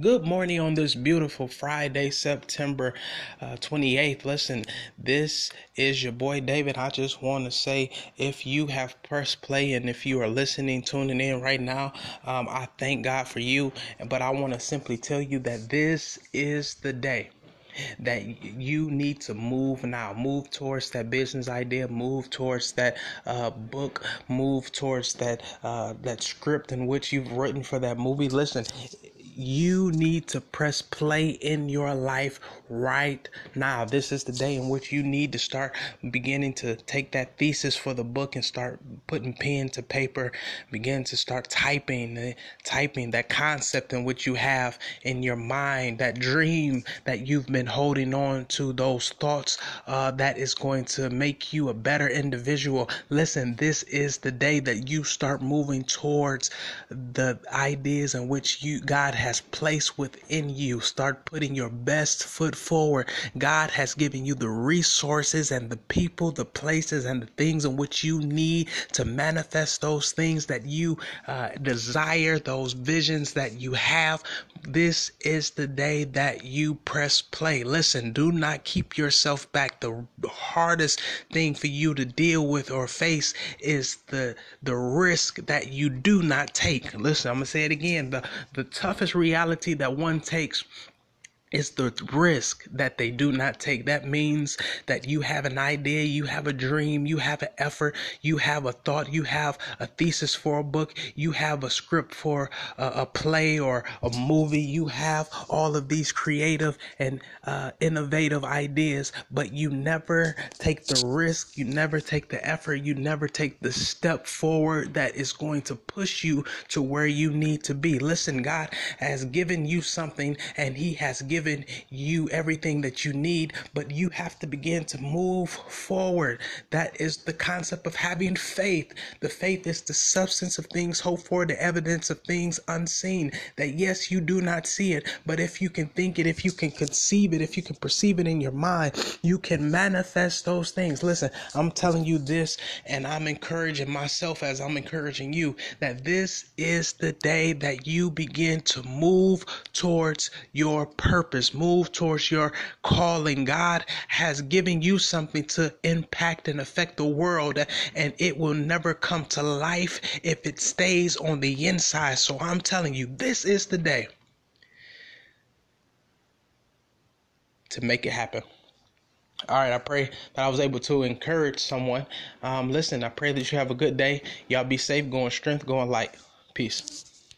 Good morning on this beautiful Friday, September uh, 28th. Listen, this is your boy David. I just want to say if you have pressed play and if you are listening, tuning in right now, um, I thank God for you. But I want to simply tell you that this is the day that you need to move now move towards that business idea move towards that uh, book move towards that uh, that script in which you've written for that movie listen you need to press play in your life right now. This is the day in which you need to start beginning to take that thesis for the book and start putting pen to paper, begin to start typing, uh, typing that concept in which you have in your mind, that dream that you've been holding on to, those thoughts uh, that is going to make you a better individual. Listen, this is the day that you start moving towards the ideas in which you God has placed within you. Start putting your best foot forward. God has given you the resources and the people, the places, and the things in which you need to manifest those things that you uh, desire, those visions that you have. This is the day that you press play. Listen, do not keep yourself back. The hardest thing for you to deal with or face is the the risk that you do not take. Listen, I'm gonna say it again. The the toughest reality that one takes it's the risk that they do not take. That means that you have an idea, you have a dream, you have an effort, you have a thought, you have a thesis for a book, you have a script for a, a play or a movie, you have all of these creative and uh, innovative ideas, but you never take the risk, you never take the effort, you never take the step forward that is going to push you to where you need to be. Listen, God has given you something and He has given given you everything that you need, but you have to begin to move forward. That is the concept of having faith. The faith is the substance of things hoped for, the evidence of things unseen. That yes, you do not see it, but if you can think it, if you can conceive it, if you can perceive it in your mind, you can manifest those things. Listen, I'm telling you this, and I'm encouraging myself as I'm encouraging you that this is the day that you begin to move towards your purpose purpose, move towards your calling. God has given you something to impact and affect the world, and it will never come to life if it stays on the inside. So I'm telling you, this is the day to make it happen. All right, I pray that I was able to encourage someone. Um, listen, I pray that you have a good day. Y'all be safe, going strength, going light. Peace.